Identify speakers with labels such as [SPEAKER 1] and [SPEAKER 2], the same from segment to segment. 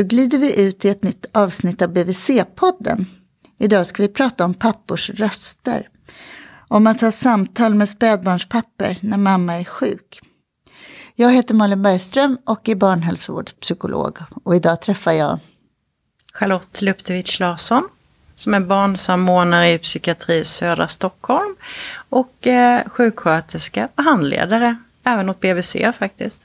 [SPEAKER 1] Då glider vi ut i ett nytt avsnitt av BVC-podden. Idag ska vi prata om pappors röster. Om att ha samtal med spädbarnspapper när mamma är sjuk. Jag heter Malin Bergström och är barnhälsovårdspsykolog. Och idag träffar jag
[SPEAKER 2] Charlotte Luptevich Larsson som är barnsamordnare i psykiatri i södra Stockholm och eh, sjuksköterska och handledare även åt BVC faktiskt.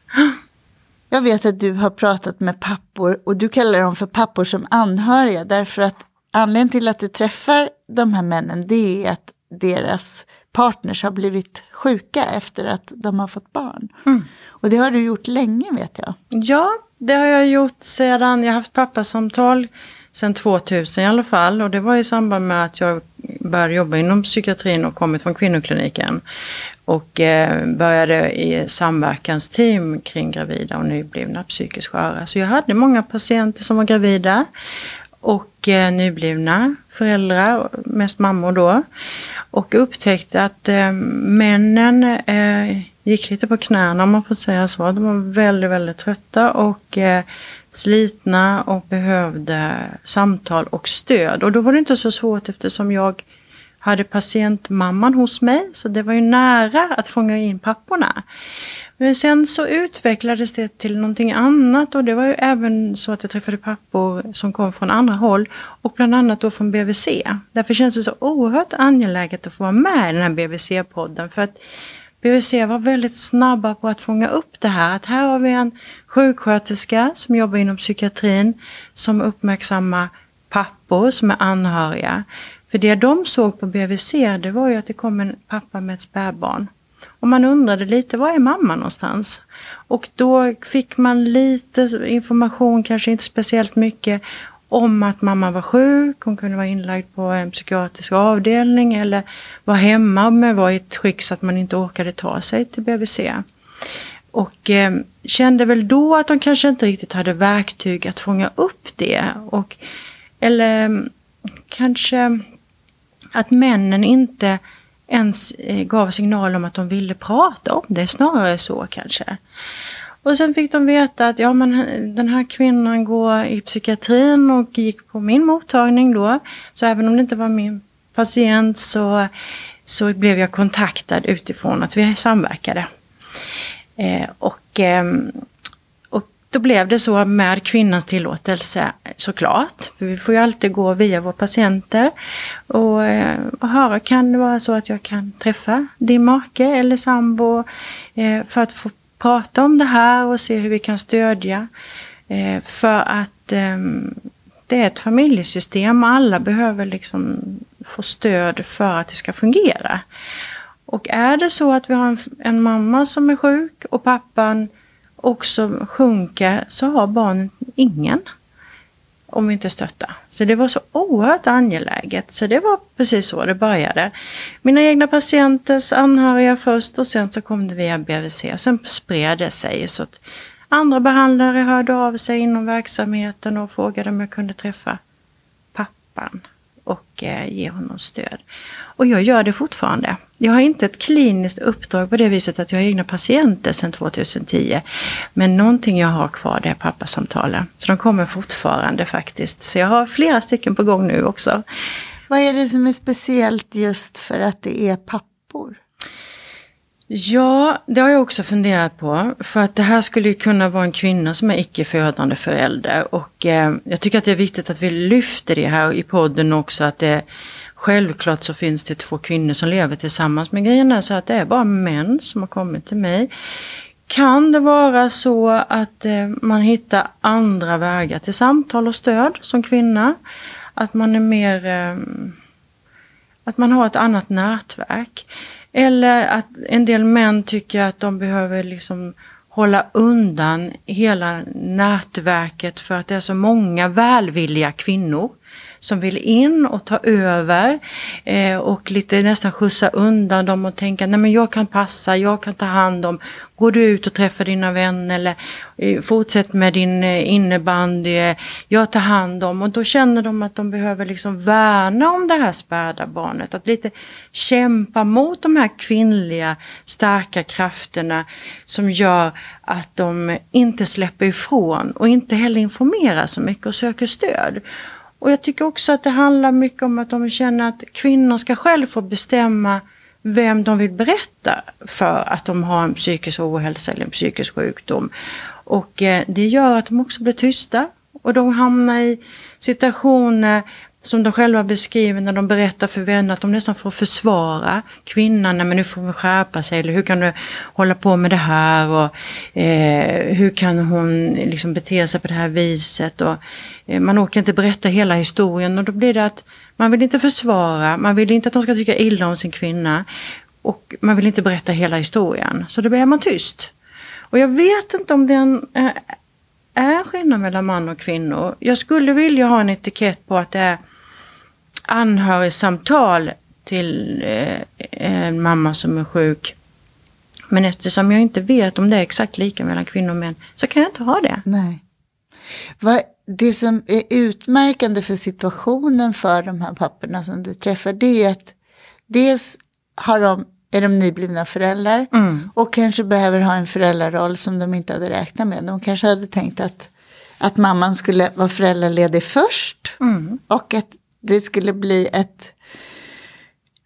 [SPEAKER 1] Jag vet att du har pratat med pappor och du kallar dem för pappor som anhöriga därför att anledningen till att du träffar de här männen det är att deras partners har blivit sjuka efter att de har fått barn. Mm. Och det har du gjort länge vet jag.
[SPEAKER 2] Ja, det har jag gjort sedan, jag har haft pappasamtal sedan 2000 i alla fall. Och det var i samband med att jag började jobba inom psykiatrin och kommit från kvinnokliniken. Och eh, började i samverkansteam kring gravida och nyblivna psykiskt sköra. Så jag hade många patienter som var gravida och eh, nyblivna föräldrar, mest mammor då. Och upptäckte att eh, männen eh, gick lite på knäna om man får säga så. De var väldigt, väldigt trötta och eh, slitna och behövde samtal och stöd. Och då var det inte så svårt eftersom jag hade patientmamman hos mig, så det var ju nära att fånga in papporna. Men sen så utvecklades det till någonting annat och det var ju även så att jag träffade pappor som kom från andra håll och bland annat då från BVC. Därför känns det så oerhört angeläget att få vara med i den här BVC-podden för att BVC var väldigt snabba på att fånga upp det här. Att här har vi en sjuksköterska som jobbar inom psykiatrin som uppmärksammar pappor som är anhöriga. För det de såg på BVC det var ju att det kom en pappa med ett spädbarn. Och man undrade lite, var är mamma någonstans? Och då fick man lite information, kanske inte speciellt mycket, om att mamma var sjuk, hon kunde vara inlagd på en psykiatrisk avdelning eller var hemma men var i ett skick så att man inte orkade ta sig till BVC. Och eh, kände väl då att de kanske inte riktigt hade verktyg att fånga upp det. Och, eller kanske att männen inte ens eh, gav signal om att de ville prata om det, snarare så kanske. Och sen fick de veta att ja, men eh, den här kvinnan går i psykiatrin och gick på min mottagning då. Så även om det inte var min patient så, så blev jag kontaktad utifrån att vi samverkade. Eh, och, eh, då blev det så med kvinnans tillåtelse såklart. För vi får ju alltid gå via våra patienter. Och, eh, och höra, kan det vara så att jag kan träffa din make eller sambo eh, för att få prata om det här och se hur vi kan stödja. Eh, för att eh, det är ett familjesystem och alla behöver liksom få stöd för att det ska fungera. Och är det så att vi har en, en mamma som är sjuk och pappan också sjunker så har barnet ingen om vi inte stöttar. Så det var så oerhört angeläget. Så det var precis så det började. Mina egna patienters anhöriga först och sen så kom det via BVC. Och sen spred det sig så att andra behandlare hörde av sig inom verksamheten och frågade om jag kunde träffa pappan och eh, ge honom stöd. Och jag gör det fortfarande. Jag har inte ett kliniskt uppdrag på det viset att jag har egna patienter sedan 2010. Men någonting jag har kvar det är pappasamtalen. Så de kommer fortfarande faktiskt. Så jag har flera stycken på gång nu också.
[SPEAKER 1] Vad är det som är speciellt just för att det är pappor?
[SPEAKER 2] Ja, det har jag också funderat på. För att det här skulle ju kunna vara en kvinna som är icke-födande förälder. Och eh, jag tycker att det är viktigt att vi lyfter det här i podden också. Att det Självklart så finns det två kvinnor som lever tillsammans. Men grejen är så att det är bara män som har kommit till mig. Kan det vara så att eh, man hittar andra vägar till samtal och stöd som kvinna? Att man är mer... Eh, att man har ett annat nätverk. Eller att en del män tycker att de behöver liksom hålla undan hela nätverket för att det är så många välvilliga kvinnor som vill in och ta över eh, och lite nästan skjutsa undan dem och tänka nej men jag kan passa, jag kan ta hand om. Går du ut och träffar dina vänner eller eh, fortsätt med din eh, innebandy, eh, jag tar hand om. Och då känner de att de behöver liksom värna om det här späda barnet. Att lite kämpa mot de här kvinnliga starka krafterna som gör att de inte släpper ifrån och inte heller informerar så mycket och söker stöd. Och jag tycker också att det handlar mycket om att de känner att kvinnor ska själv få bestämma vem de vill berätta för att de har en psykisk ohälsa eller en psykisk sjukdom. Och eh, det gör att de också blir tysta och de hamnar i situationer som de själva beskriver när de berättar för vänner att de nästan får försvara kvinnan. Men nu får hon skärpa sig eller hur kan du hålla på med det här och eh, hur kan hon liksom bete sig på det här viset. Och, eh, Eh, man orkar inte berätta hela historien och då blir det att man vill inte försvara, man vill inte att de ska tycka illa om sin kvinna och man vill inte berätta hela historien. Så då blir man tyst. Och jag vet inte om det är en, eh, är skillnad mellan man och kvinnor. Jag skulle vilja ha en etikett på att det är anhörigsamtal till eh, en mamma som är sjuk. Men eftersom jag inte vet om det är exakt lika mellan kvinnor och män så kan jag inte ha det.
[SPEAKER 1] Nej. Vad, det som är utmärkande för situationen för de här papporna som du träffar det är att dels har de, är de nyblivna föräldrar mm. och kanske behöver ha en föräldraroll som de inte hade räknat med. De kanske hade tänkt att, att mamman skulle vara föräldraledig först mm. och att det skulle bli ett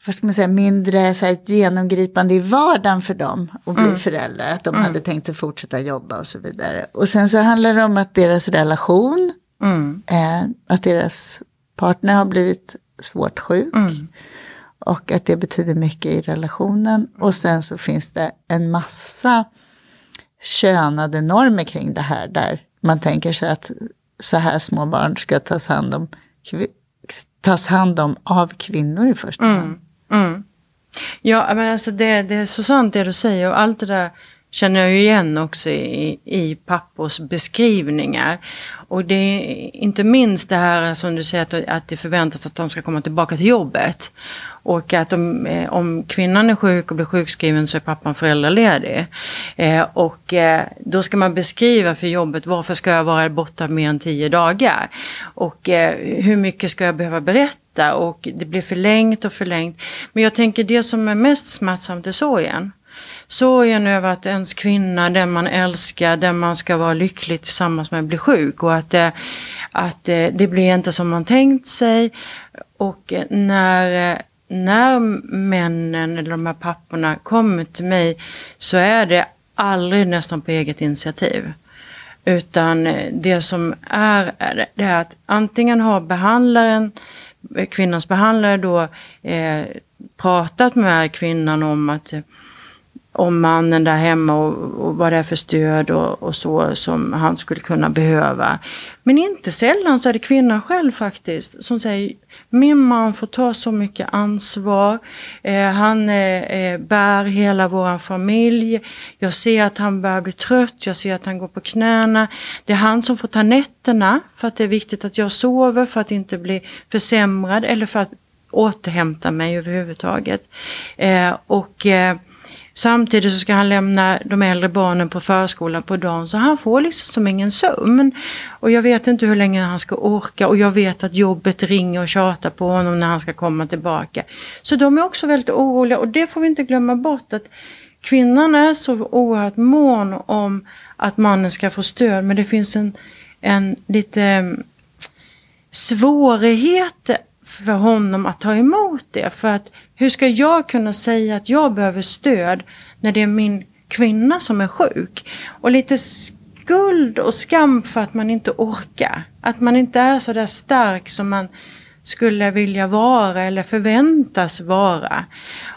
[SPEAKER 1] vad ska man säga, mindre så här, genomgripande i vardagen för dem att bli mm. föräldrar. Att de mm. hade tänkt sig fortsätta jobba och så vidare. Och sen så handlar det om att deras relation, mm. eh, att deras partner har blivit svårt sjuk. Mm. Och att det betyder mycket i relationen. Och sen så finns det en massa könade normer kring det här. Där man tänker sig att så här små barn ska tas hand om tas hand om av kvinnor i första hand. Mm.
[SPEAKER 2] Ja, men alltså det, det är så sant det du säger och allt det där känner jag ju igen också i, i pappors beskrivningar. Och det är inte minst det här som du säger att, att det förväntas att de ska komma tillbaka till jobbet. Och att om, eh, om kvinnan är sjuk och blir sjukskriven så är pappan föräldraledig. Eh, och eh, då ska man beskriva för jobbet varför ska jag vara borta mer än tio dagar? Och eh, hur mycket ska jag behöva berätta? Och det blir förlängt och förlängt. Men jag tänker det som är mest smärtsamt är sorgen. Sorgen över att ens kvinna, den man älskar, den man ska vara lycklig tillsammans med blir sjuk. Och att, eh, att eh, det blir inte som man tänkt sig. Och eh, när eh, när männen eller de här papporna kommer till mig så är det aldrig nästan på eget initiativ. Utan eh, det som är, det är att antingen har behandlaren, kvinnans behandlare då eh, pratat med kvinnan om att eh, om mannen där hemma och, och vad det är för stöd och, och, så som han skulle kunna behöva. Men inte sällan så är det kvinnan själv faktiskt som säger min man får ta så mycket ansvar. Eh, han eh, eh, bär hela vår familj. Jag ser att han börjar bli trött. Jag ser att han går på knäna. Det är han som får ta nätterna för att det är viktigt att jag sover för att inte bli försämrad eller för att återhämta mig överhuvudtaget. Eh, och eh, Samtidigt så ska han lämna de äldre barnen på förskolan på dagen så han får liksom som ingen sömn. Och jag vet inte hur länge han ska orka och jag vet att jobbet ringer och tjatar på honom när han ska komma tillbaka. Så de är också väldigt oroliga och det får vi inte glömma bort att kvinnan är så oerhört mån om att mannen ska få stöd men det finns en, en lite mm, svårighet för honom att ta emot det. För att hur ska jag kunna säga att jag behöver stöd när det är min kvinna som är sjuk? Och lite skuld och skam för att man inte orkar. Att man inte är så där stark som man skulle vilja vara eller förväntas vara.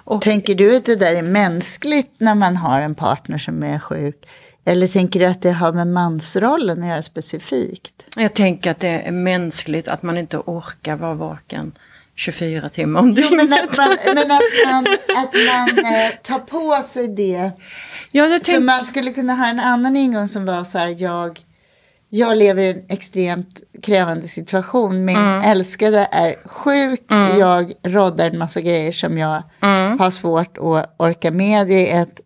[SPEAKER 1] Och, Tänker du att det där är mänskligt när man har en partner som är sjuk? Eller tänker du att det har med mansrollen att göra specifikt?
[SPEAKER 2] Jag tänker att det är mänskligt att man inte orkar vara vaken 24 timmar om dygnet.
[SPEAKER 1] men att man, men att man, att man eh, tar på sig det. Ja, jag tänk... För man skulle kunna ha en annan ingång som var så här, jag, jag lever i en extremt krävande situation. Min mm. älskade är sjuk. Mm. Jag roddar en massa grejer som jag mm. har svårt att orka med. Det är ett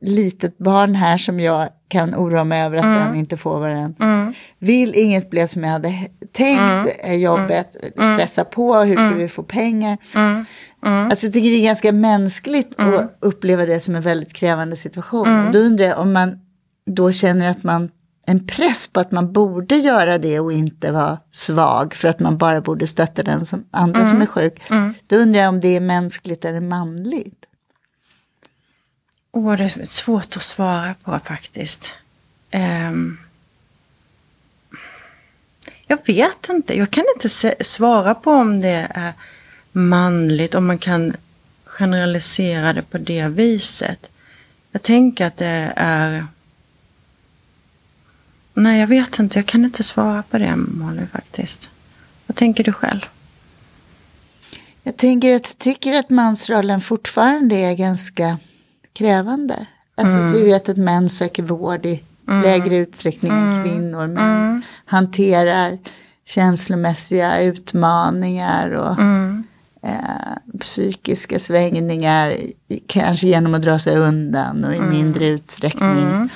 [SPEAKER 1] litet barn här som jag kan oroa mig över att mm. den inte får vad den mm. vill. Inget blev som jag hade tänkt. Mm. Jobbet mm. pressa på. Hur ska vi få pengar? Mm. Alltså jag tycker det är ganska mänskligt att uppleva det som en väldigt krävande situation. Och då undrar jag om man då känner att man en press på att man borde göra det och inte vara svag för att man bara borde stötta den som, andra mm. som är sjuk. Mm. Då undrar jag om det är mänskligt eller manligt.
[SPEAKER 2] Åh, oh, det är svårt att svara på faktiskt. Um, jag vet inte, jag kan inte svara på om det är manligt, om man kan generalisera det på det viset. Jag tänker att det är Nej, jag vet inte. Jag kan inte svara på det, Molly, faktiskt. Vad tänker du själv?
[SPEAKER 1] Jag tänker att, tycker att mansrollen fortfarande är ganska krävande. Alltså mm. vi vet att män söker vård i mm. lägre utsträckning mm. än kvinnor. Män mm. hanterar känslomässiga utmaningar och mm. eh, psykiska svängningar. Kanske genom att dra sig undan och i mm. mindre utsträckning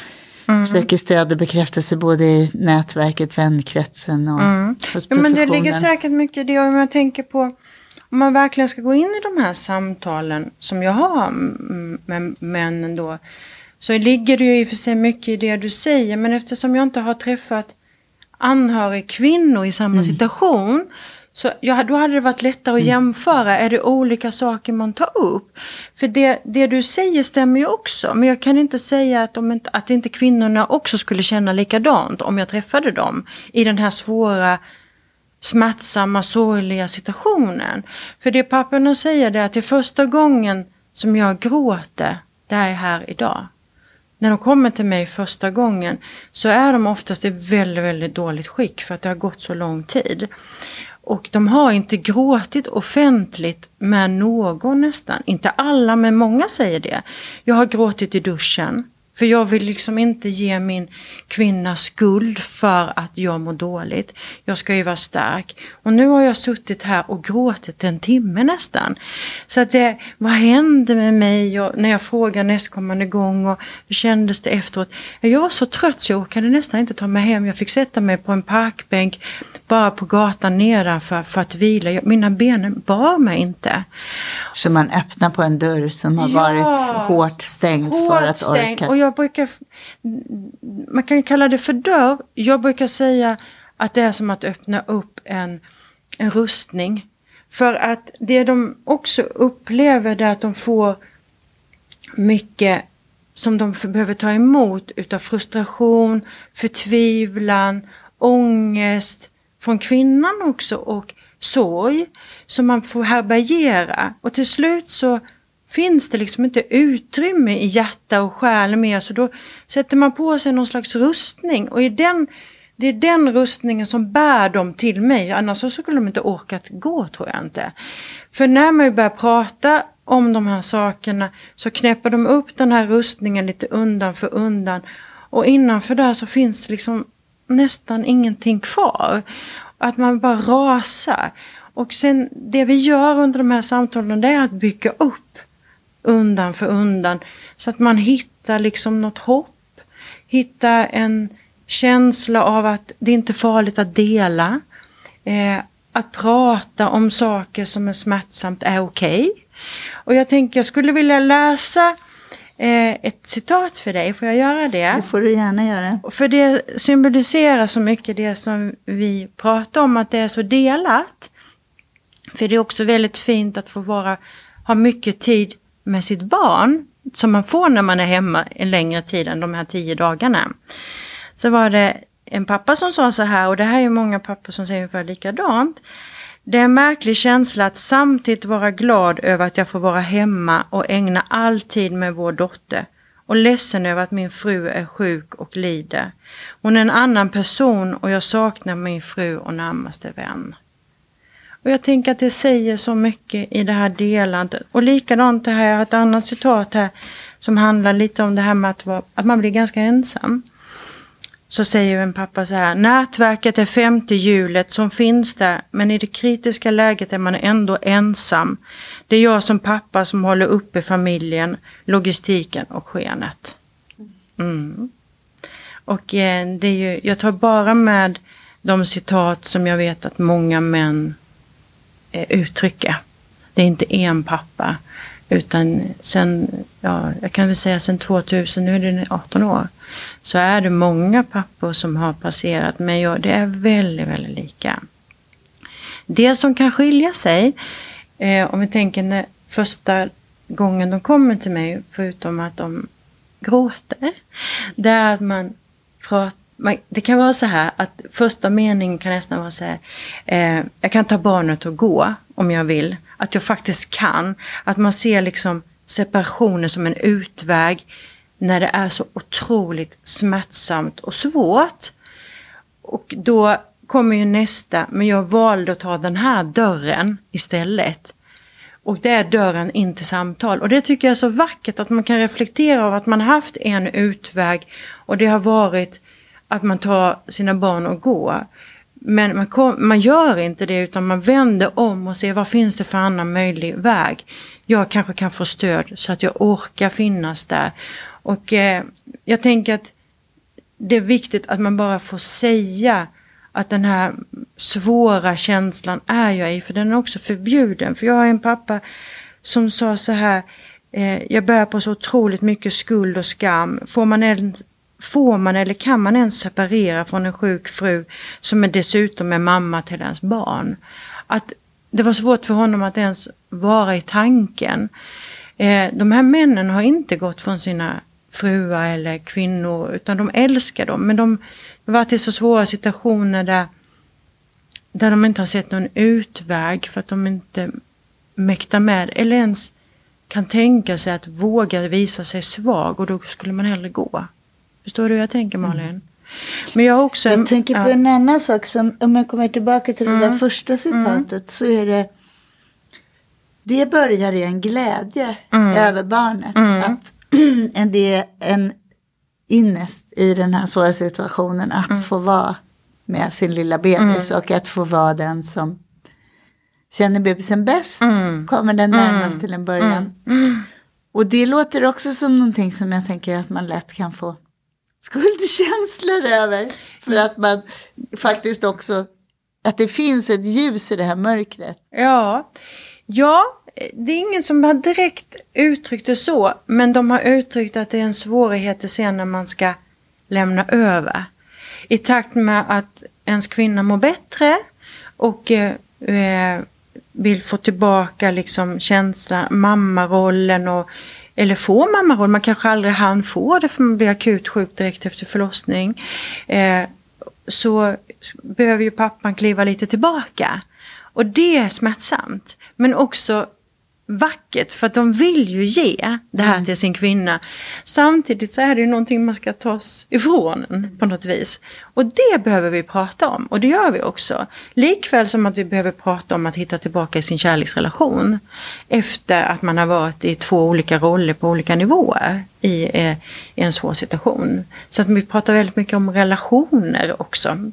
[SPEAKER 1] Mm. Söker stöd och bekräftelse både i nätverket, vänkretsen och mm. hos
[SPEAKER 2] professionen. men det ligger säkert mycket i det. Om jag tänker på om man verkligen ska gå in i de här samtalen som jag har med männen då. Så ligger det ju i och för sig mycket i det du säger. Men eftersom jag inte har träffat anhörig kvinnor i samma mm. situation så ja, då hade det varit lättare att mm. jämföra. Är det olika saker man tar upp? För det, det du säger stämmer ju också. Men jag kan inte säga att, om inte, att inte kvinnorna också skulle känna likadant om jag träffade dem i den här svåra smärtsamma, sorgliga situationen. För det papporna säger är att det är första gången som jag gråter, det är här idag. När de kommer till mig första gången så är de oftast i väldigt, väldigt dåligt skick för att det har gått så lång tid. Och de har inte gråtit offentligt med någon nästan. Inte alla, men många säger det. Jag har gråtit i duschen. För jag vill liksom inte ge min kvinna skuld för att jag mår dåligt. Jag ska ju vara stark. Och nu har jag suttit här och gråtit en timme nästan. Så att det, vad hände med mig och när jag frågar nästkommande gång och hur kändes det efteråt? Jag var så trött så jag orkade nästan inte ta mig hem. Jag fick sätta mig på en parkbänk bara på gatan nedanför för att vila. Mina ben bar mig inte.
[SPEAKER 1] Så man öppnar på en dörr som har ja, varit hårt stängd hårt för att stängd. orka?
[SPEAKER 2] Och jag brukar, man kan kalla det för dörr. Jag brukar säga att det är som att öppna upp en, en rustning. För att det de också upplever är att de får mycket som de behöver ta emot utav frustration, förtvivlan, ångest, från kvinnan också och sorg som man får härbärgera. Och till slut så finns det liksom inte utrymme i hjärta och själ mer så då sätter man på sig någon slags rustning och i den, det är den rustningen som bär dem till mig annars så skulle de inte orkat gå tror jag inte. För när man börjar prata om de här sakerna så knäpper de upp den här rustningen lite undan för undan och innanför där så finns det liksom nästan ingenting kvar. Att man bara rasar. Och sen det vi gör under de här samtalen det är att bygga upp undan för undan. Så att man hittar liksom något hopp. Hittar en känsla av att det inte är farligt att dela. Eh, att prata om saker som är smärtsamt är okej. Okay. Och jag tänker jag skulle vilja läsa ett citat för dig. Får jag göra det?
[SPEAKER 1] Det får du gärna göra.
[SPEAKER 2] För det symboliserar så mycket det som vi pratar om, att det är så delat. För det är också väldigt fint att få vara, ha mycket tid med sitt barn, som man får när man är hemma en längre tid än de här tio dagarna. Så var det en pappa som sa så här, och det här är många pappor som säger ungefär likadant. Det är en märklig känsla att samtidigt vara glad över att jag får vara hemma och ägna all tid med vår dotter och ledsen över att min fru är sjuk och lider. Hon är en annan person och jag saknar min fru och närmaste vän. Och jag tänker att det säger så mycket i det här delandet. Och likadant det här, jag har ett annat citat här som handlar lite om det här med att, vara, att man blir ganska ensam så säger en pappa så här, nätverket är femte hjulet som finns där, men i det kritiska läget är man ändå ensam. Det är jag som pappa som håller uppe familjen, logistiken och skenet. Mm. Och eh, det är ju, jag tar bara med de citat som jag vet att många män eh, uttrycker. Det är inte en pappa, utan sen, ja, jag kan väl säga sen 2000, nu är det 18 år, så är det många pappor som har passerat mig och det är väldigt, väldigt lika. Det som kan skilja sig, eh, om vi tänker när första gången de kommer till mig, förutom att de gråter, det är att man pratar det kan vara så här att första meningen kan nästan vara så här, eh, jag kan ta barnet och gå om jag vill. Att jag faktiskt kan. Att man ser liksom separationen som en utväg när det är så otroligt smärtsamt och svårt. Och då kommer ju nästa, men jag valde att ta den här dörren istället. Och det är dörren in till samtal. Och det tycker jag är så vackert att man kan reflektera av att man haft en utväg och det har varit att man tar sina barn och går. Men man, kom, man gör inte det utan man vänder om och ser vad finns det för annan möjlig väg. Jag kanske kan få stöd så att jag orkar finnas där. Och eh, jag tänker att det är viktigt att man bara får säga att den här svåra känslan är jag i, för den är också förbjuden. För jag har en pappa som sa så här, eh, jag bär på så otroligt mycket skuld och skam. Får man en, får man eller kan man ens separera från en sjuk fru som är dessutom är mamma till ens barn? Att det var svårt för honom att ens vara i tanken. Eh, de här männen har inte gått från sina fruar eller kvinnor utan de älskar dem. Men de har varit i så svåra situationer där, där de inte har sett någon utväg för att de inte mäktar med eller ens kan tänka sig att våga visa sig svag och då skulle man hellre gå. Förstår du hur jag tänker Malin? Mm.
[SPEAKER 1] Men jag, också, jag tänker på ja. en annan sak, som, om jag kommer tillbaka till mm. det där mm. första mm. citatet, mm. så är det det börjar i en glädje mm. över barnet. Att det är en innest i den här svåra situationen att få vara med sin lilla bebis och att få vara den som känner bebisen bäst, kommer den närmast till en början. Och det låter också som någonting som jag tänker att man lätt kan få skuldkänslor över. För att man faktiskt också, att det finns ett ljus i det här mörkret.
[SPEAKER 2] Ja, ja det är ingen som har direkt uttryckt det så, men de har uttryckt att det är en svårighet sen när man ska lämna över. I takt med att ens kvinna mår bättre och eh, vill få tillbaka liksom känslan, mammarollen och eller får mammaroll, man kanske aldrig hann få det för man blir akut sjuk direkt efter förlossning. Eh, så behöver ju pappan kliva lite tillbaka. Och det är smärtsamt. Men också vackert för att de vill ju ge det här mm. till sin kvinna. Samtidigt så är det ju någonting man ska tas ifrån på något vis. Och det behöver vi prata om och det gör vi också. Likväl som att vi behöver prata om att hitta tillbaka i sin kärleksrelation. Efter att man har varit i två olika roller på olika nivåer i, eh, i en svår situation. Så att vi pratar väldigt mycket om relationer också.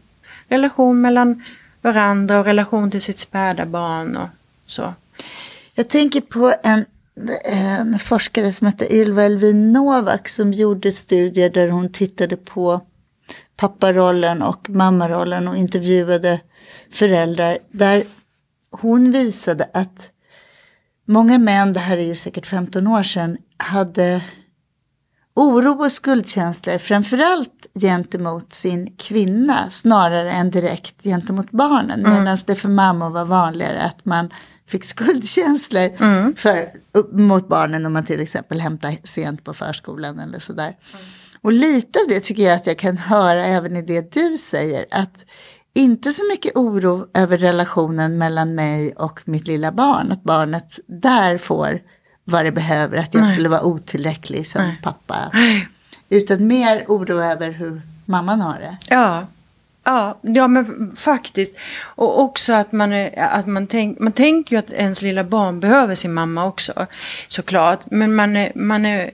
[SPEAKER 2] Relation mellan varandra och relation till sitt späda barn och så.
[SPEAKER 1] Jag tänker på en, en forskare som heter Ylva Elvin Novak som gjorde studier där hon tittade på papparollen och mammarollen och intervjuade föräldrar. Där hon visade att många män, det här är ju säkert 15 år sedan, hade oro och skuldkänslor framförallt gentemot sin kvinna snarare än direkt gentemot barnen. Mm. Medan det för mammor var vanligare att man fick skuldkänslor mm. för, mot barnen om man till exempel hämtar sent på förskolan eller sådär. Mm. Och lite av det tycker jag att jag kan höra även i det du säger. Att inte så mycket oro över relationen mellan mig och mitt lilla barn. Att barnet där får vad det behöver. Att jag Nej. skulle vara otillräcklig som Nej. pappa. Utan mer oro över hur mamman har det.
[SPEAKER 2] Ja, Ja, ja men faktiskt. Och också att man, att man, tänk, man tänker ju att ens lilla barn behöver sin mamma också. Såklart. Men man är, man är,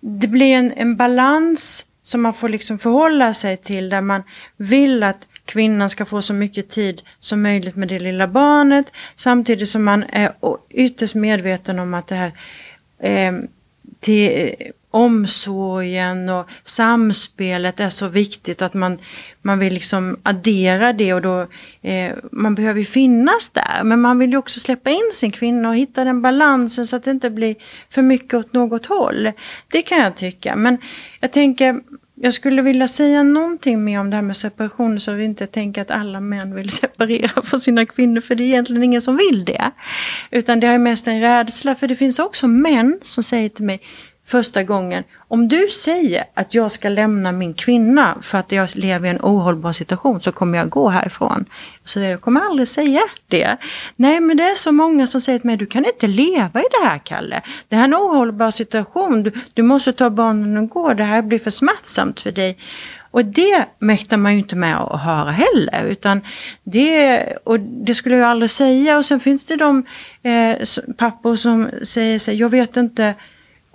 [SPEAKER 2] det blir en, en balans som man får liksom förhålla sig till där man vill att kvinnan ska få så mycket tid som möjligt med det lilla barnet samtidigt som man är ytterst medveten om att det här eh, till, omsorgen och samspelet är så viktigt att man, man vill liksom addera det och då eh, man behöver ju finnas där men man vill ju också släppa in sin kvinna och hitta den balansen så att det inte blir för mycket åt något håll. Det kan jag tycka men jag tänker jag skulle vilja säga någonting mer om det här med separation så att vi inte tänker att alla män vill separera från sina kvinnor för det är egentligen ingen som vill det. Utan det är mest en rädsla för det finns också män som säger till mig första gången. Om du säger att jag ska lämna min kvinna för att jag lever i en ohållbar situation så kommer jag gå härifrån. Så jag kommer aldrig säga det. Nej men det är så många som säger till mig, du kan inte leva i det här Kalle. Det här är en ohållbar situation, du, du måste ta barnen och gå, det här blir för smärtsamt för dig. Och det mäktar man ju inte med att höra heller. Utan det, och det skulle jag aldrig säga. Och sen finns det de eh, pappor som säger sig, jag vet inte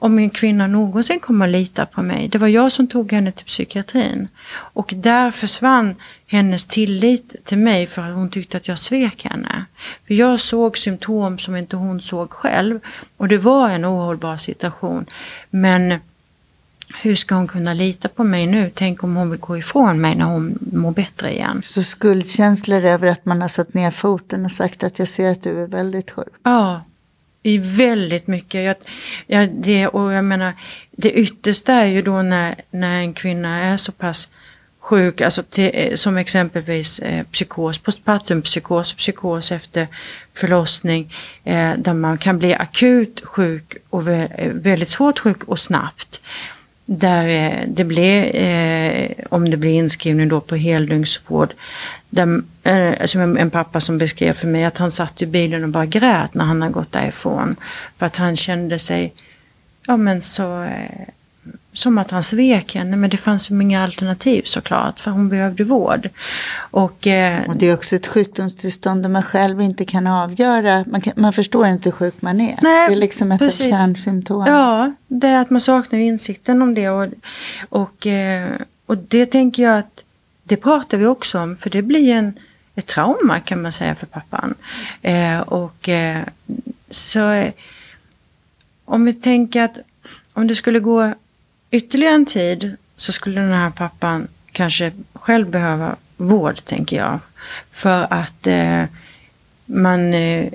[SPEAKER 2] om min kvinna någonsin kommer att lita på mig. Det var jag som tog henne till psykiatrin. Och där försvann hennes tillit till mig för att hon tyckte att jag svek henne. För jag såg symptom som inte hon såg själv. Och det var en ohållbar situation. Men hur ska hon kunna lita på mig nu? Tänk om hon vill gå ifrån mig när hon mår bättre igen.
[SPEAKER 1] Så skuldkänslor över att man har satt ner foten och sagt att jag ser att du är väldigt sjuk?
[SPEAKER 2] Ja, i väldigt mycket. Jag, jag, det, och jag menar, det yttersta är ju då när, när en kvinna är så pass sjuk, alltså till, eh, som exempelvis eh, psykos, postpartumpsykos, psykos efter förlossning, eh, där man kan bli akut sjuk och vä eh, väldigt svårt sjuk och snabbt. Där eh, det blir, eh, om det blir inskrivning då på heldygnsvård, där, eh, alltså en pappa som beskrev för mig att han satt i bilen och bara grät när han har gått därifrån. För att han kände sig, ja men så, eh, som att han svek henne. Men det fanns ju inga alternativ såklart, för hon behövde vård. Och,
[SPEAKER 1] eh, och det är också ett sjukdomstillstånd där man själv inte kan avgöra, man, kan, man förstår inte hur sjuk man är. Nej, det är liksom ett precis. kärnsymptom.
[SPEAKER 2] Ja, det är att man saknar insikten om det. Och, och, eh, och det tänker jag att det pratar vi också om för det blir en, ett trauma kan man säga för pappan. Eh, och eh, så eh, om vi tänker att om det skulle gå ytterligare en tid så skulle den här pappan kanske själv behöva vård tänker jag. För att eh, man eh,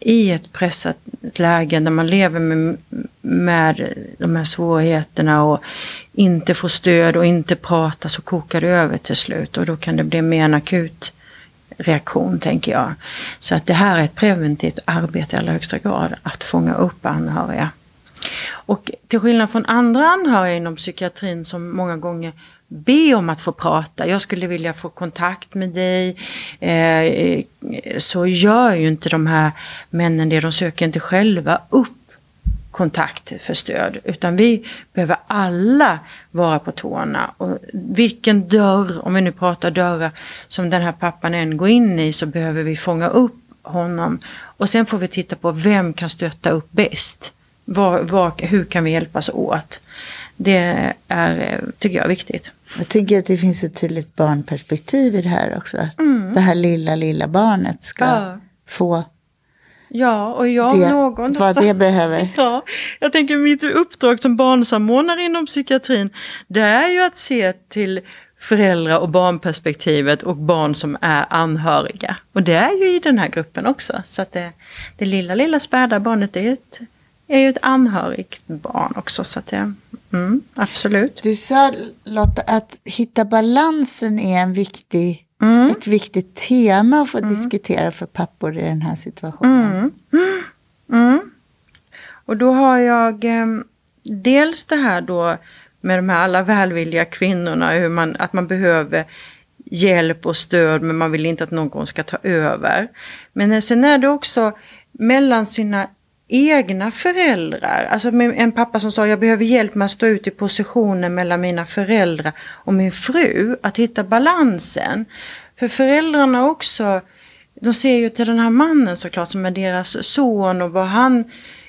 [SPEAKER 2] i ett pressat läge där man lever med, med de här svårigheterna och inte får stöd och inte pratar så kokar det över till slut och då kan det bli mer en akut reaktion tänker jag. Så att det här är ett preventivt arbete i allra högsta grad, att fånga upp anhöriga. Och till skillnad från andra anhöriga inom psykiatrin som många gånger be om att få prata. Jag skulle vilja få kontakt med dig. Eh, så gör ju inte de här männen det. De söker inte själva upp kontakt för stöd. Utan vi behöver alla vara på tårna. Och vilken dörr, om vi nu pratar dörrar, som den här pappan än går in i så behöver vi fånga upp honom. Och sen får vi titta på vem kan stötta upp bäst. Var, var, hur kan vi hjälpas åt? Det är, tycker jag, viktigt.
[SPEAKER 1] Jag tänker att det finns ett tydligt barnperspektiv i det här också. Att mm. det här lilla, lilla barnet ska ja. få
[SPEAKER 2] Ja, och jag det, någon.
[SPEAKER 1] Vad det behöver.
[SPEAKER 2] Ja, jag tänker mitt uppdrag som barnsamordnare inom psykiatrin, det är ju att se till föräldrar och barnperspektivet och barn som är anhöriga. Och det är ju i den här gruppen också. Så att det, det lilla, lilla späda barnet är ett är ju ett anhörigt barn också. Så att det, mm, absolut.
[SPEAKER 1] Du sa Lotta att hitta balansen är en viktig, mm. ett viktigt tema att få mm. diskutera för pappor i den här situationen.
[SPEAKER 2] Mm. Mm. Och då har jag eh, dels det här då med de här alla välvilliga kvinnorna, hur man, att man behöver hjälp och stöd men man vill inte att någon ska ta över. Men sen är det också mellan sina egna föräldrar. Alltså en pappa som sa jag behöver hjälp med att stå ut i positionen mellan mina föräldrar och min fru. Att hitta balansen. För föräldrarna också, de ser ju till den här mannen såklart som är deras son och vad han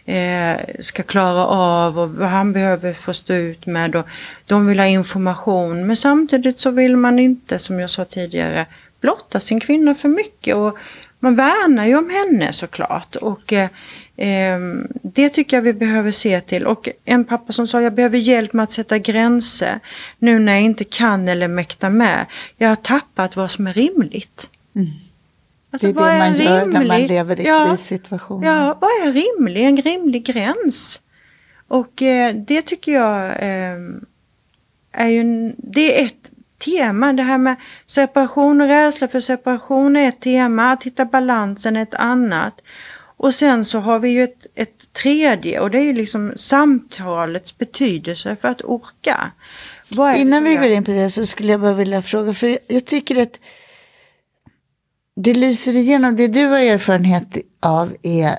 [SPEAKER 2] eh, ska klara av och vad han behöver få stå ut med. Och de vill ha information men samtidigt så vill man inte, som jag sa tidigare, blotta sin kvinna för mycket. Och man värnar ju om henne såklart. Och, eh, det tycker jag vi behöver se till. Och en pappa som sa jag behöver hjälp med att sätta gränser nu när jag inte kan eller mäktar med. Jag har tappat vad som är rimligt.
[SPEAKER 1] Mm. Alltså, det är det man är gör rimlig? när man lever i ja, krissituationer.
[SPEAKER 2] Ja, vad är rimlig? En rimlig gräns. Och eh, det tycker jag eh, är ju det är ett tema. Det här med separation och rädsla för separation är ett tema. Att hitta balansen är ett annat. Och sen så har vi ju ett, ett tredje och det är ju liksom samtalets betydelse för att orka.
[SPEAKER 1] Innan vi går in på det så skulle jag bara vilja fråga, för jag tycker att det lyser igenom, det du har erfarenhet av är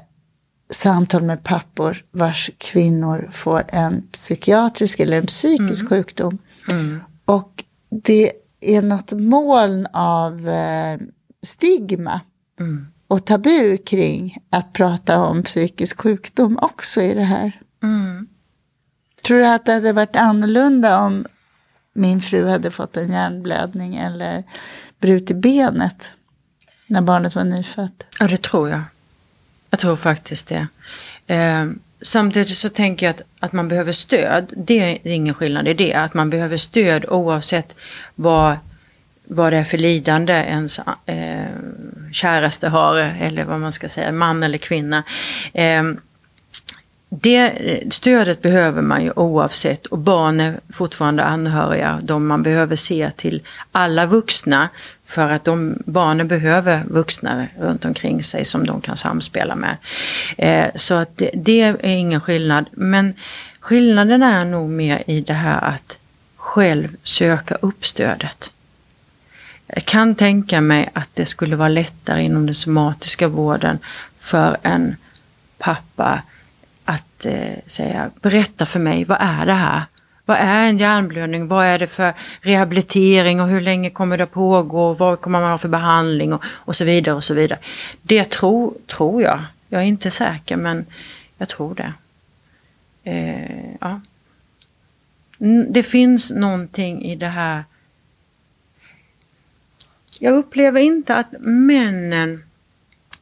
[SPEAKER 1] samtal med pappor vars kvinnor får en psykiatrisk eller en psykisk mm. sjukdom. Mm. Och det är något moln av eh, stigma mm. Och tabu kring att prata om psykisk sjukdom också i det här. Mm. Tror du att det hade varit annorlunda om min fru hade fått en hjärnblödning eller brutit benet? När barnet var nyfött?
[SPEAKER 2] Ja, det tror jag. Jag tror faktiskt det. Eh, samtidigt så tänker jag att, att man behöver stöd. Det är ingen skillnad i det. Att man behöver stöd oavsett vad, vad det är för lidande ens eh, käraste har. Eller vad man ska säga, man eller kvinna. Ehm, det stödet behöver man ju oavsett och barn är fortfarande anhöriga. De man behöver se till alla vuxna för att de barnen behöver vuxna runt omkring sig som de kan samspela med. Ehm, så att det, det, är ingen skillnad. Men skillnaden är nog mer i det här att själv söka upp stödet. Jag kan tänka mig att det skulle vara lättare inom den somatiska vården för en pappa att eh, säga berätta för mig, vad är det här? Vad är en hjärnblödning? Vad är det för rehabilitering och hur länge kommer det pågå? Vad kommer man ha för behandling och, och så vidare och så vidare. Det tror, tror jag. Jag är inte säker men jag tror det. Eh, ja. Det finns någonting i det här. Jag upplever inte att männen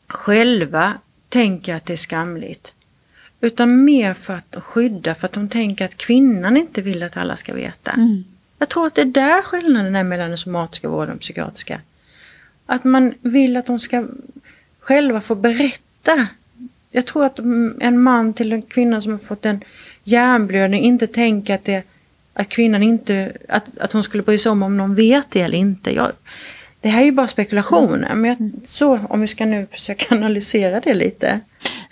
[SPEAKER 2] själva tänker att det är skamligt. Utan mer för att skydda, för att de tänker att kvinnan inte vill att alla ska veta. Mm. Jag tror att det är där skillnaden är mellan den somatiska vården och den psykiatriska. Att man vill att de ska själva få berätta. Jag tror att en man till en kvinna som har fått en hjärnblödning inte tänker att, det, att kvinnan inte, att, att hon skulle bry sig om om någon vet det eller inte. Jag, det här är ju bara spekulationer, men jag, så om vi ska nu försöka analysera det lite.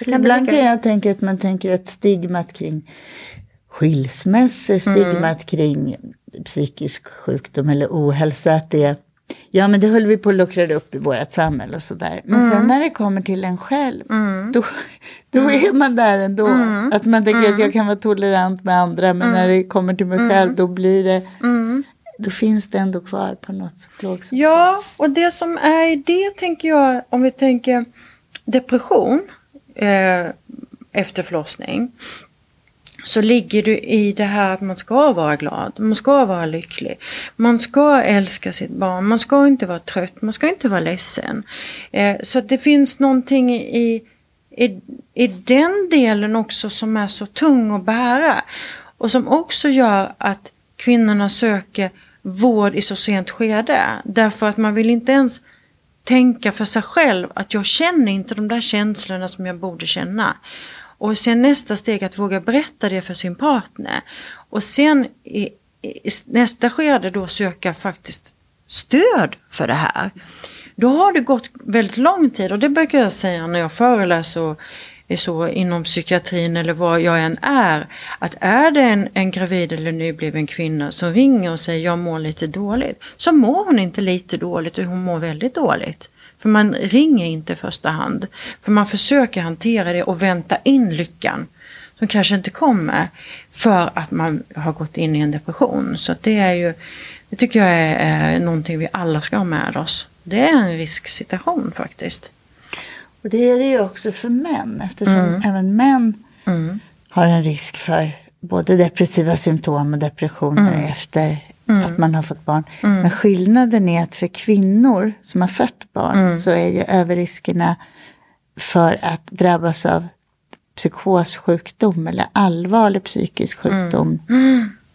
[SPEAKER 1] Ibland kan jag tänka att man tänker att stigmat kring skilsmässor, stigmat mm. kring psykisk sjukdom eller ohälsa, att det Ja, men det höll vi på att luckra upp i vårt samhälle och sådär. Men mm. sen när det kommer till en själv, mm. då, då mm. är man där ändå. Mm. Att man tänker att jag mm. kan vara tolerant med andra, men när det kommer till mig själv, då blir det då finns det ändå kvar på något plågsamt
[SPEAKER 2] Ja, och det som är i det tänker jag, om vi tänker depression eh, efter förlossning. Så ligger du i det här att man ska vara glad, man ska vara lycklig. Man ska älska sitt barn, man ska inte vara trött, man ska inte vara ledsen. Eh, så det finns någonting i, i, i den delen också som är så tung att bära. Och som också gör att kvinnorna söker vård i så sent skede. Därför att man vill inte ens tänka för sig själv att jag känner inte de där känslorna som jag borde känna. Och sen nästa steg att våga berätta det för sin partner. Och sen i, i nästa skede då söka faktiskt stöd för det här. Då har det gått väldigt lång tid och det brukar jag säga när jag föreläser och så inom psykiatrin eller vad jag än är. Att är det en, en gravid eller nybliven kvinna som ringer och säger jag mår lite dåligt. Så mår hon inte lite dåligt och hon mår väldigt dåligt. För man ringer inte i första hand. För man försöker hantera det och vänta in lyckan. Som kanske inte kommer för att man har gått in i en depression. Så det är ju, det tycker jag är, är någonting vi alla ska ha med oss. Det är en risksituation faktiskt.
[SPEAKER 1] Och det är det ju också för män eftersom mm. även män mm. har en risk för både depressiva symptom och depressioner mm. efter mm. att man har fått barn. Mm. Men skillnaden är att för kvinnor som har fött barn mm. så är ju överriskerna för att drabbas av psykossjukdom eller allvarlig psykisk sjukdom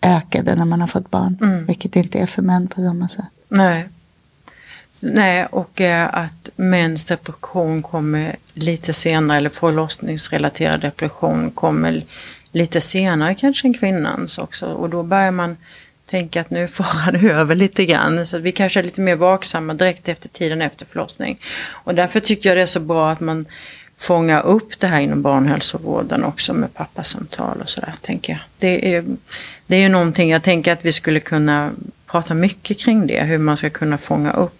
[SPEAKER 1] ökade när man har fått barn. Vilket inte är för män på samma sätt.
[SPEAKER 2] Nej. Nej, och eh, att mäns depression kommer lite senare, eller förlossningsrelaterad depression kommer lite senare kanske än kvinnans också. Och då börjar man tänka att nu far det över lite grann. Så vi kanske är lite mer vaksamma direkt efter tiden efter förlossning. Och därför tycker jag det är så bra att man fångar upp det här inom barnhälsovården också med pappasamtal och sådär. tänker jag. Det är, det är ju någonting jag tänker att vi skulle kunna prata mycket kring det. Hur man ska kunna fånga upp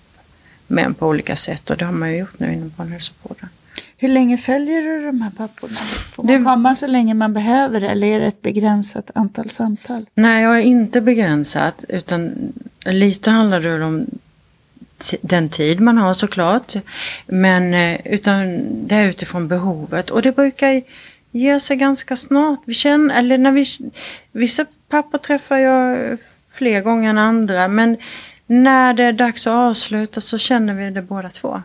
[SPEAKER 2] män på olika sätt och det har man ju gjort nu inom barnhälsovården.
[SPEAKER 1] Hur länge följer du de här papporna? Får man komma så länge man behöver eller är det ett begränsat antal samtal?
[SPEAKER 2] Nej, jag är inte begränsat utan lite handlar det om den tid man har såklart. Men eh, utan det är utifrån behovet och det brukar ge sig ganska snart. Vi känner, eller när vi, vissa pappor träffar jag fler gånger än andra men när det är dags att avsluta så känner vi det båda två.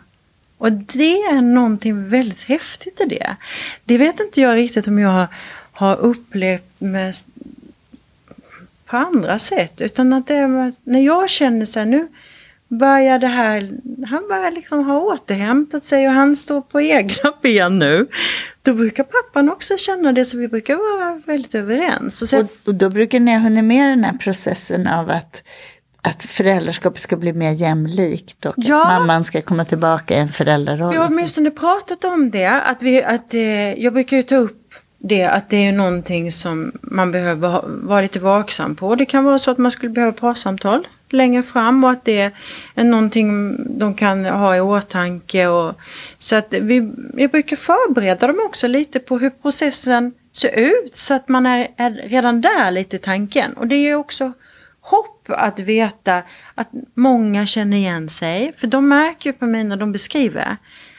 [SPEAKER 2] Och det är någonting väldigt häftigt i det. Det vet inte jag riktigt om jag har upplevt med på andra sätt. Utan att det är, när jag känner så här nu börjar det här, han börjar liksom ha återhämtat sig och han står på egna ben nu. Då brukar pappan också känna det så vi brukar vara väldigt överens.
[SPEAKER 1] Och, sen, och, och då brukar ni ha hunnit med den här processen av att att föräldraskapet ska bli mer jämlikt och ja. att mamman ska komma tillbaka i en föräldraroll.
[SPEAKER 2] Vi har åtminstone pratat om det. Att vi, att, eh, jag brukar ju ta upp det att det är någonting som man behöver vara lite vaksam på. Det kan vara så att man skulle behöva parsamtal längre fram och att det är någonting de kan ha i åtanke. Och, så att vi, jag brukar förbereda dem också lite på hur processen ser ut så att man är, är redan där lite i tanken. Och det är också hopp att veta att många känner igen sig. För de märker ju på mig när de beskriver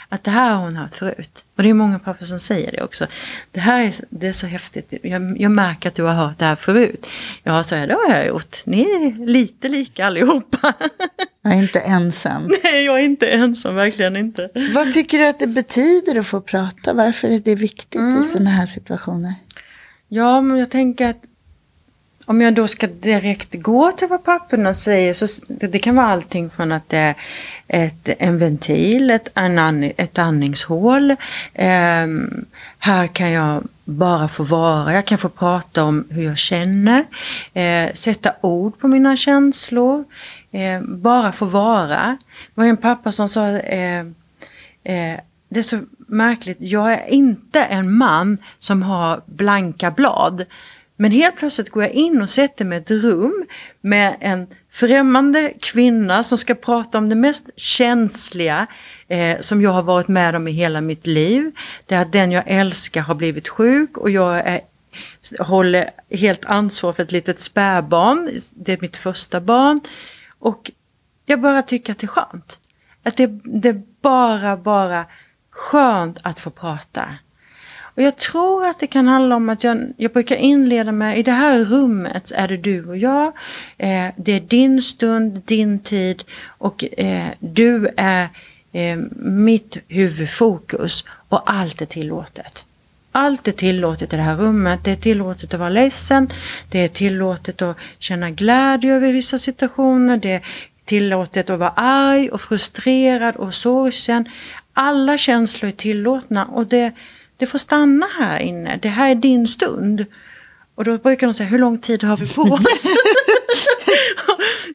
[SPEAKER 2] att det här har hon hört förut. Och det är många pappor som säger det också. Det här är, det är så häftigt. Jag, jag märker att du har hört det här förut. Ja, så är det har jag gjort. Ni är lite lika allihopa.
[SPEAKER 1] Jag är inte ensam.
[SPEAKER 2] Nej, jag är inte ensam, verkligen inte.
[SPEAKER 1] Vad tycker du att det betyder att få prata? Varför är det viktigt mm. i sådana här situationer?
[SPEAKER 2] Ja, men jag tänker att om jag då ska direkt gå till vad papporna säger så det kan vara allting från att det är ett, en ventil, ett, en, ett andningshål. Eh, här kan jag bara få vara, jag kan få prata om hur jag känner, eh, sätta ord på mina känslor, eh, bara få vara. Det var en pappa som sa eh, eh, det är så märkligt, jag är inte en man som har blanka blad. Men helt plötsligt går jag in och sätter mig i ett rum med en främmande kvinna som ska prata om det mest känsliga eh, som jag har varit med om i hela mitt liv. Det är att den jag älskar har blivit sjuk och jag är, håller helt ansvar för ett litet spädbarn. Det är mitt första barn. Och jag bara tycker att det är skönt. Att det, det är bara, bara skönt att få prata. Och jag tror att det kan handla om att jag, jag brukar inleda med, i det här rummet är det du och jag. Eh, det är din stund, din tid och eh, du är eh, mitt huvudfokus och allt är tillåtet. Allt är tillåtet i det här rummet. Det är tillåtet att vara ledsen. Det är tillåtet att känna glädje över vissa situationer. Det är tillåtet att vara arg och frustrerad och sorgsen. Alla känslor är tillåtna och det det får stanna här inne, det här är din stund. Och då brukar de säga, hur lång tid har vi på oss?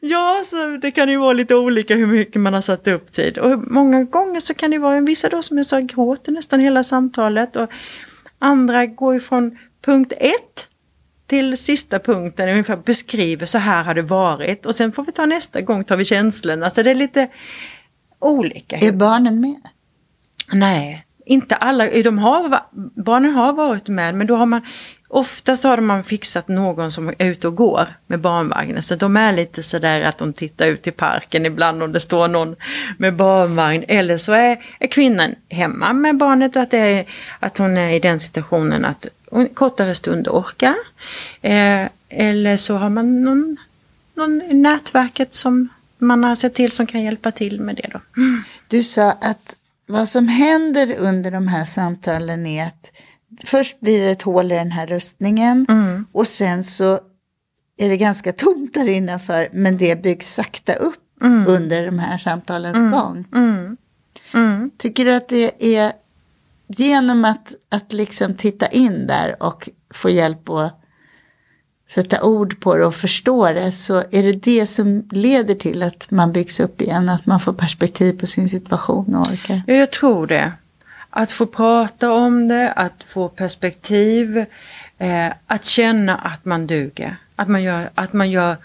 [SPEAKER 2] ja, så det kan ju vara lite olika hur mycket man har satt upp tid. Och många gånger så kan det vara, en vissa då som jag sa gråter nästan hela samtalet. Och andra går ifrån punkt ett till sista punkten, ungefär beskriver så här har det varit. Och sen får vi ta nästa gång, tar vi känslorna. Alltså det är lite olika.
[SPEAKER 1] Är barnen med?
[SPEAKER 2] Nej, inte alla, de har, barnen har varit med men då har man Oftast har man fixat någon som är ute och går med barnvagnen. Så de är lite sådär att de tittar ut i parken ibland om det står någon med barnvagn. Eller så är, är kvinnan hemma med barnet och att, det är, att hon är i den situationen att hon kortare stund orkar. Eh, eller så har man någon, någon i nätverket som man har sett till som kan hjälpa till med det. Då. Mm.
[SPEAKER 1] Du sa att vad som händer under de här samtalen är att först blir det ett hål i den här rustningen mm. och sen så är det ganska tomt där innanför men det byggs sakta upp mm. under de här samtalens mm. gång. Mm. Mm. Tycker du att det är genom att, att liksom titta in där och få hjälp att sätta ord på det och förstå det så är det det som leder till att man byggs upp igen, att man får perspektiv på sin situation och orkar.
[SPEAKER 2] Ja, jag tror det. Att få prata om det, att få perspektiv, eh, att känna att man duger, att man, gör, att man gör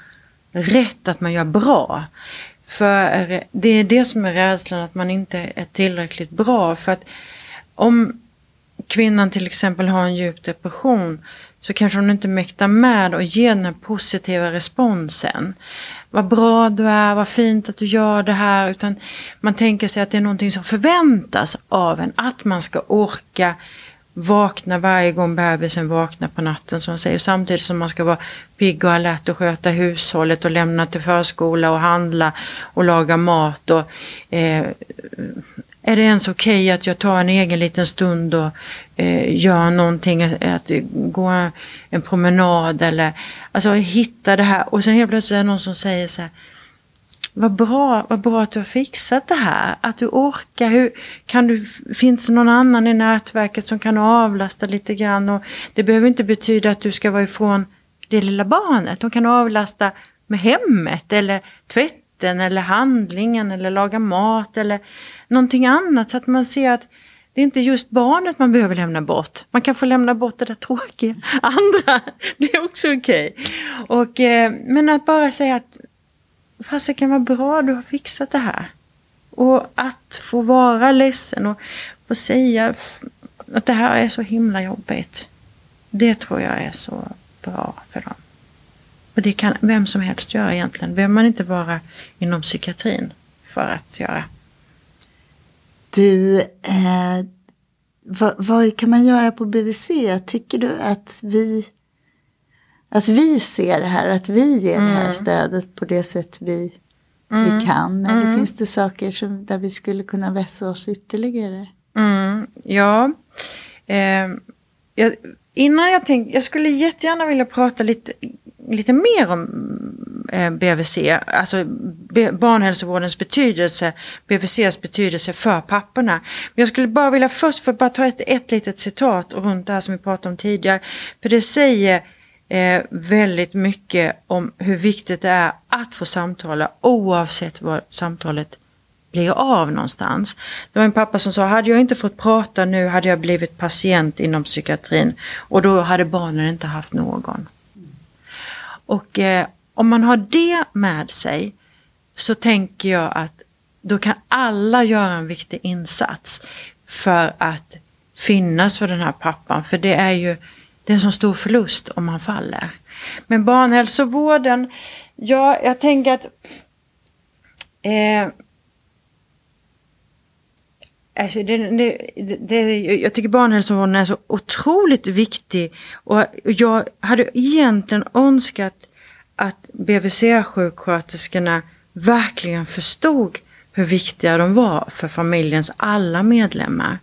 [SPEAKER 2] rätt, att man gör bra. För det är det som är rädslan, att man inte är tillräckligt bra. För att om kvinnan till exempel har en djup depression så kanske hon inte mäktar med att ge den här positiva responsen. Vad bra du är, vad fint att du gör det här. Utan man tänker sig att det är någonting som förväntas av en. Att man ska orka vakna varje gång bebisen vaknar på natten som man säger. Samtidigt som man ska vara pigg och alert och sköta hushållet och lämna till förskola och handla och laga mat. Och, eh, är det ens okej okay att jag tar en egen liten stund och eh, gör någonting, att gå en promenad eller alltså hitta det här och sen helt plötsligt är det någon som säger så här vad bra, vad bra att du har fixat det här, att du orkar. Hur, kan du, finns det någon annan i nätverket som kan avlasta lite grann? Och det behöver inte betyda att du ska vara ifrån det lilla barnet. De kan avlasta med hemmet eller tvätten eller handlingen eller laga mat eller någonting annat så att man ser att det är inte just barnet man behöver lämna bort. Man kan få lämna bort det där tråkiga andra. Det är också okej. Okay. eh, men att bara säga att fasiken vad bra du har fixat det här. Och att få vara ledsen och få säga att det här är så himla jobbigt. Det tror jag är så bra för dem. Och det kan vem som helst göra egentligen. behöver man inte vara inom psykiatrin för att göra.
[SPEAKER 1] Du, eh, vad, vad, kan man göra på BVC? Tycker du att vi, att vi ser det här, att vi ger mm. det här mm. stödet på det sätt vi, mm. vi kan? Eller mm. finns det saker som, där vi skulle kunna vässa oss ytterligare?
[SPEAKER 2] Mm. Ja, eh, jag, innan jag tänkte, jag skulle jättegärna vilja prata lite, lite mer om Eh, BVC, alltså barnhälsovårdens betydelse, BVCs betydelse för papporna. Men jag skulle bara vilja först för bara ta ett, ett litet citat runt det här som vi pratade om tidigare. För det säger eh, väldigt mycket om hur viktigt det är att få samtala oavsett var samtalet blir av någonstans. Det var en pappa som sa, hade jag inte fått prata nu hade jag blivit patient inom psykiatrin och då hade barnen inte haft någon. Och eh, om man har det med sig så tänker jag att då kan alla göra en viktig insats för att finnas för den här pappan. För det är ju det är en så stor förlust om man faller. Men barnhälsovården, ja, jag tänker att eh, Alltså det, det, det, jag tycker barnhälsovården är så otroligt viktig och jag hade egentligen önskat att BVC-sjuksköterskorna verkligen förstod hur viktiga de var för familjens alla medlemmar.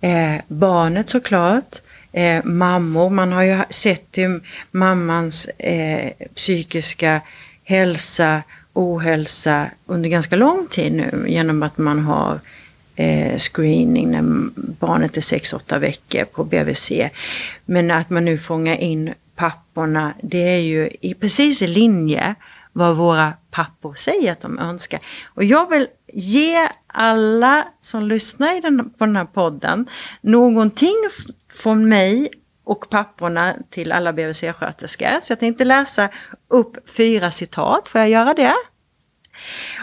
[SPEAKER 2] Eh, barnet såklart, eh, mammor, man har ju sett till mammans eh, psykiska hälsa, ohälsa under ganska lång tid nu genom att man har eh, screening när barnet är 6-8 veckor på BVC. Men att man nu fångar in papporna, det är ju i, precis i linje vad våra pappor säger att de önskar. Och jag vill ge alla som lyssnar i den, på den här podden någonting från mig och papporna till alla BVC-sköterskor. Så jag tänkte läsa upp fyra citat, får jag göra det?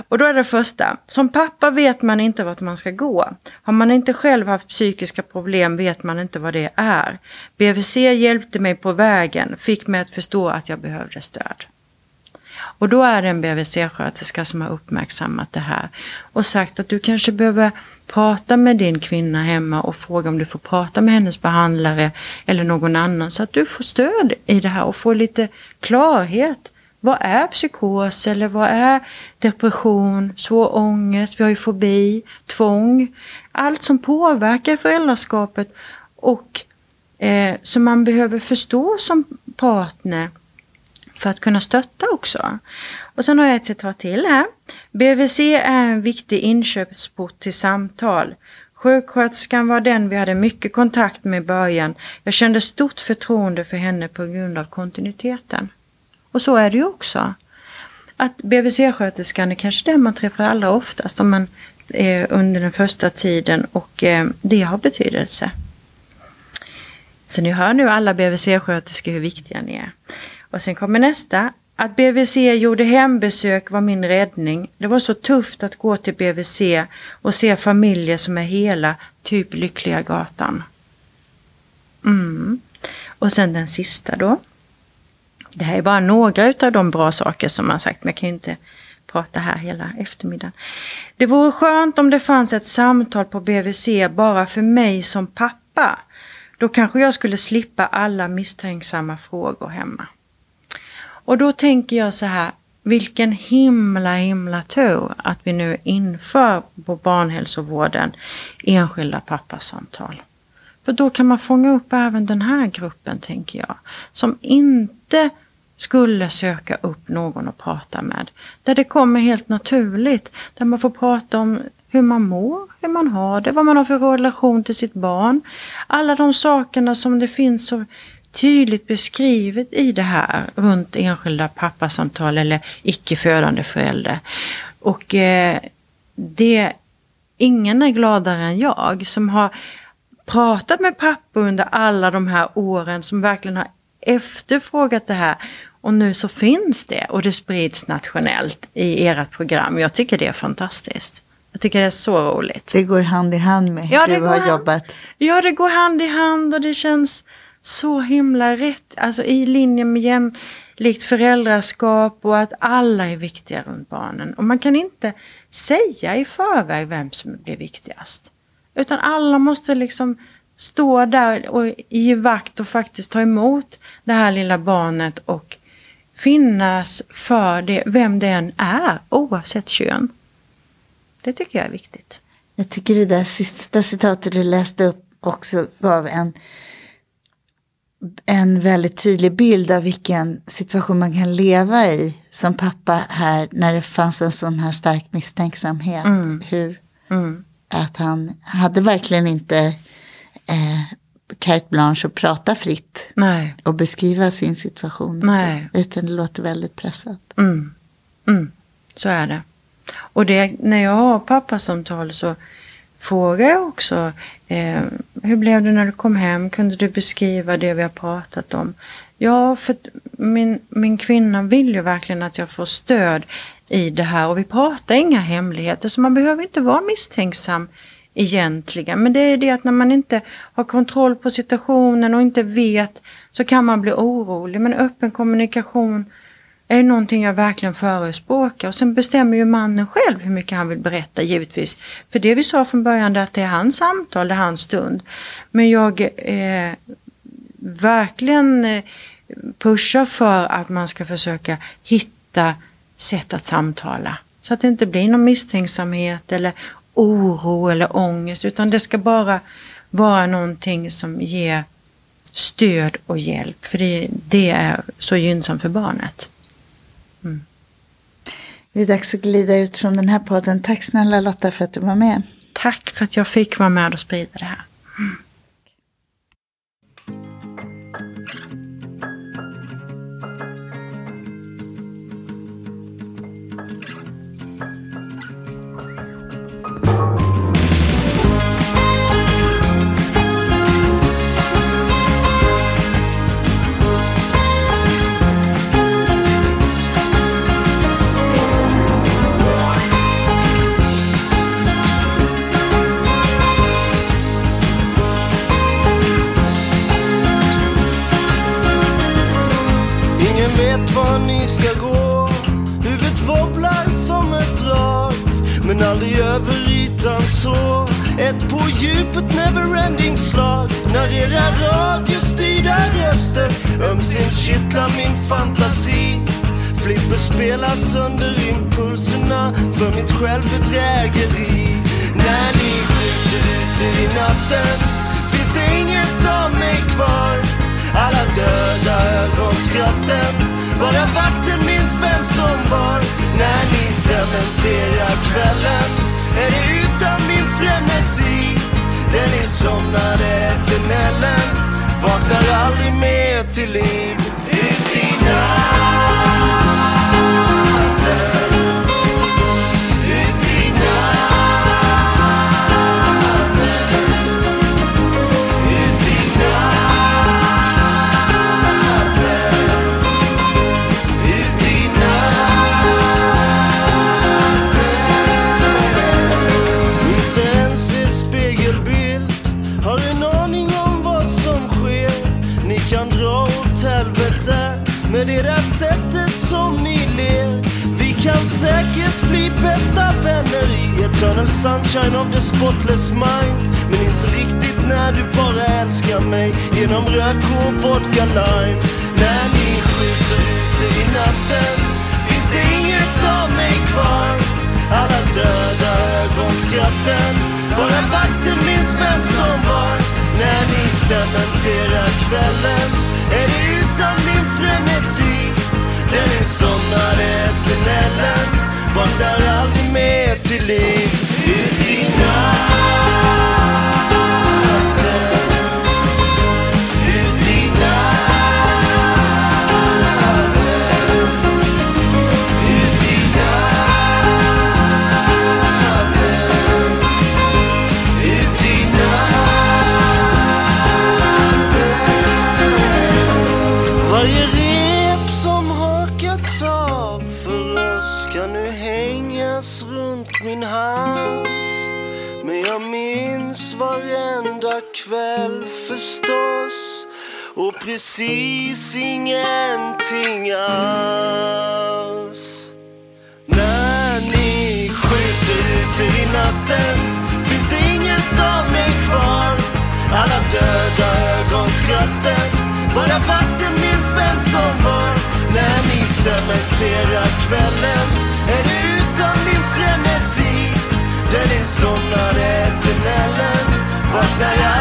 [SPEAKER 2] Och då är det första, som pappa vet man inte vart man ska gå. Har man inte själv haft psykiska problem vet man inte vad det är. BVC hjälpte mig på vägen, fick mig att förstå att jag behövde stöd. Och då är det en BVC-sköterska som har uppmärksammat det här och sagt att du kanske behöver prata med din kvinna hemma och fråga om du får prata med hennes behandlare eller någon annan så att du får stöd i det här och får lite klarhet. Vad är psykos eller vad är depression, svår ångest, vi har ju fobi, tvång. Allt som påverkar föräldraskapet och eh, som man behöver förstå som partner för att kunna stötta också. Och sen har jag ett citat till här. BVC är en viktig inköpsport till samtal. Sjuksköterskan var den vi hade mycket kontakt med i början. Jag kände stort förtroende för henne på grund av kontinuiteten. Och så är det ju också. Att BVC-sköterskan är kanske den man träffar allra oftast om man är under den första tiden och eh, det har betydelse. Så ni hör nu alla BVC-sköterskor hur viktiga ni är. Och sen kommer nästa. Att BVC gjorde hembesök var min räddning. Det var så tufft att gå till BVC och se familjer som är hela, typ Lyckliga Gatan. Mm. Och sen den sista då. Det här är bara några av de bra saker som man sagt, men jag kan inte prata här hela eftermiddagen. Det vore skönt om det fanns ett samtal på BVC bara för mig som pappa. Då kanske jag skulle slippa alla misstänksamma frågor hemma. Och då tänker jag så här, vilken himla himla tur att vi nu inför på barnhälsovården enskilda pappasamtal. För då kan man fånga upp även den här gruppen, tänker jag, som inte skulle söka upp någon att prata med. Där det kommer helt naturligt, där man får prata om hur man mår, hur man har det, vad man har för relation till sitt barn. Alla de sakerna som det finns så tydligt beskrivet i det här runt enskilda pappasamtal eller icke födande förälder. Och eh, det, ingen är gladare än jag som har pratat med pappa under alla de här åren som verkligen har efterfrågat det här. Och nu så finns det och det sprids nationellt i ert program. Jag tycker det är fantastiskt. Jag tycker det är så roligt.
[SPEAKER 1] Det går hand i hand med hur ja, du har hand, jobbat.
[SPEAKER 2] Ja, det går hand i hand och det känns så himla rätt, alltså i linje med jämlikt föräldraskap och att alla är viktiga runt barnen. Och man kan inte säga i förväg vem som blir viktigast. Utan alla måste liksom stå där och ge vakt och faktiskt ta emot det här lilla barnet och finnas för det, vem det än är, oavsett kön. Det tycker jag är viktigt.
[SPEAKER 1] Jag tycker det där sista citatet du läste upp också gav en en väldigt tydlig bild av vilken situation man kan leva i som pappa här när det fanns en sån här stark misstänksamhet. Mm. Hur, mm. Att han hade verkligen inte eh, carte blanche att prata fritt
[SPEAKER 2] Nej.
[SPEAKER 1] och beskriva sin situation. Så, utan det låter väldigt pressat.
[SPEAKER 2] Mm. mm. Så är det. Och det, när jag har pappasamtal så frågar jag också eh, hur blev det när du kom hem? Kunde du beskriva det vi har pratat om? Ja, för min, min kvinna vill ju verkligen att jag får stöd i det här och vi pratar inga hemligheter så man behöver inte vara misstänksam egentligen. Men det är det att när man inte har kontroll på situationen och inte vet så kan man bli orolig. Men öppen kommunikation är någonting jag verkligen förespråkar. Och sen bestämmer ju mannen själv hur mycket han vill berätta givetvis. För det vi sa från början är att det är hans samtal, det är hans stund. Men jag eh, verkligen eh, pushar för att man ska försöka hitta sätt att samtala. Så att det inte blir någon misstänksamhet eller oro eller ångest utan det ska bara vara någonting som ger stöd och hjälp. För det, det är så gynnsamt för barnet.
[SPEAKER 1] Det är dags att glida ut från den här podden. Tack snälla Lotta för att du var med.
[SPEAKER 2] Tack för att jag fick vara med och sprida det här. Mm.
[SPEAKER 3] Över ytan så. Ett på djupet neverending slag. När era radiostyrda röster ömsint kittlar min fantasi. Flipper spelar sönder impulserna för mitt självbedrägeri. När ni skjuter ut i natten finns det inget av mig kvar. Alla döda ögonskratten bara vakten minns vem som var? När ni cementerar kvällen är det utan min frenesi? Den insomnade tunneln vaknar aldrig mer till liv. Bästa vänner i eternal sunshine of the spotless mind. Men inte riktigt när du bara älskar mig. Genom rök och vodka lime. När ni skjuter ut i natten finns det inget av mig kvar. Alla döda ögonskratten. Bara vakten minns vem som var. När ni cementerar kvällen är det utan min frenesi. Den somnade eternellen. Vandrar aldrig mer till liv. Ut i natt. Precis ingenting alls. När ni skjuter ut i natten finns det inget av mig kvar. Alla döda ögonskratten Bara vakten minns vem som var. När ni cementerar kvällen är det utan min frenesi. Där ni somnar eternellen vaknar jag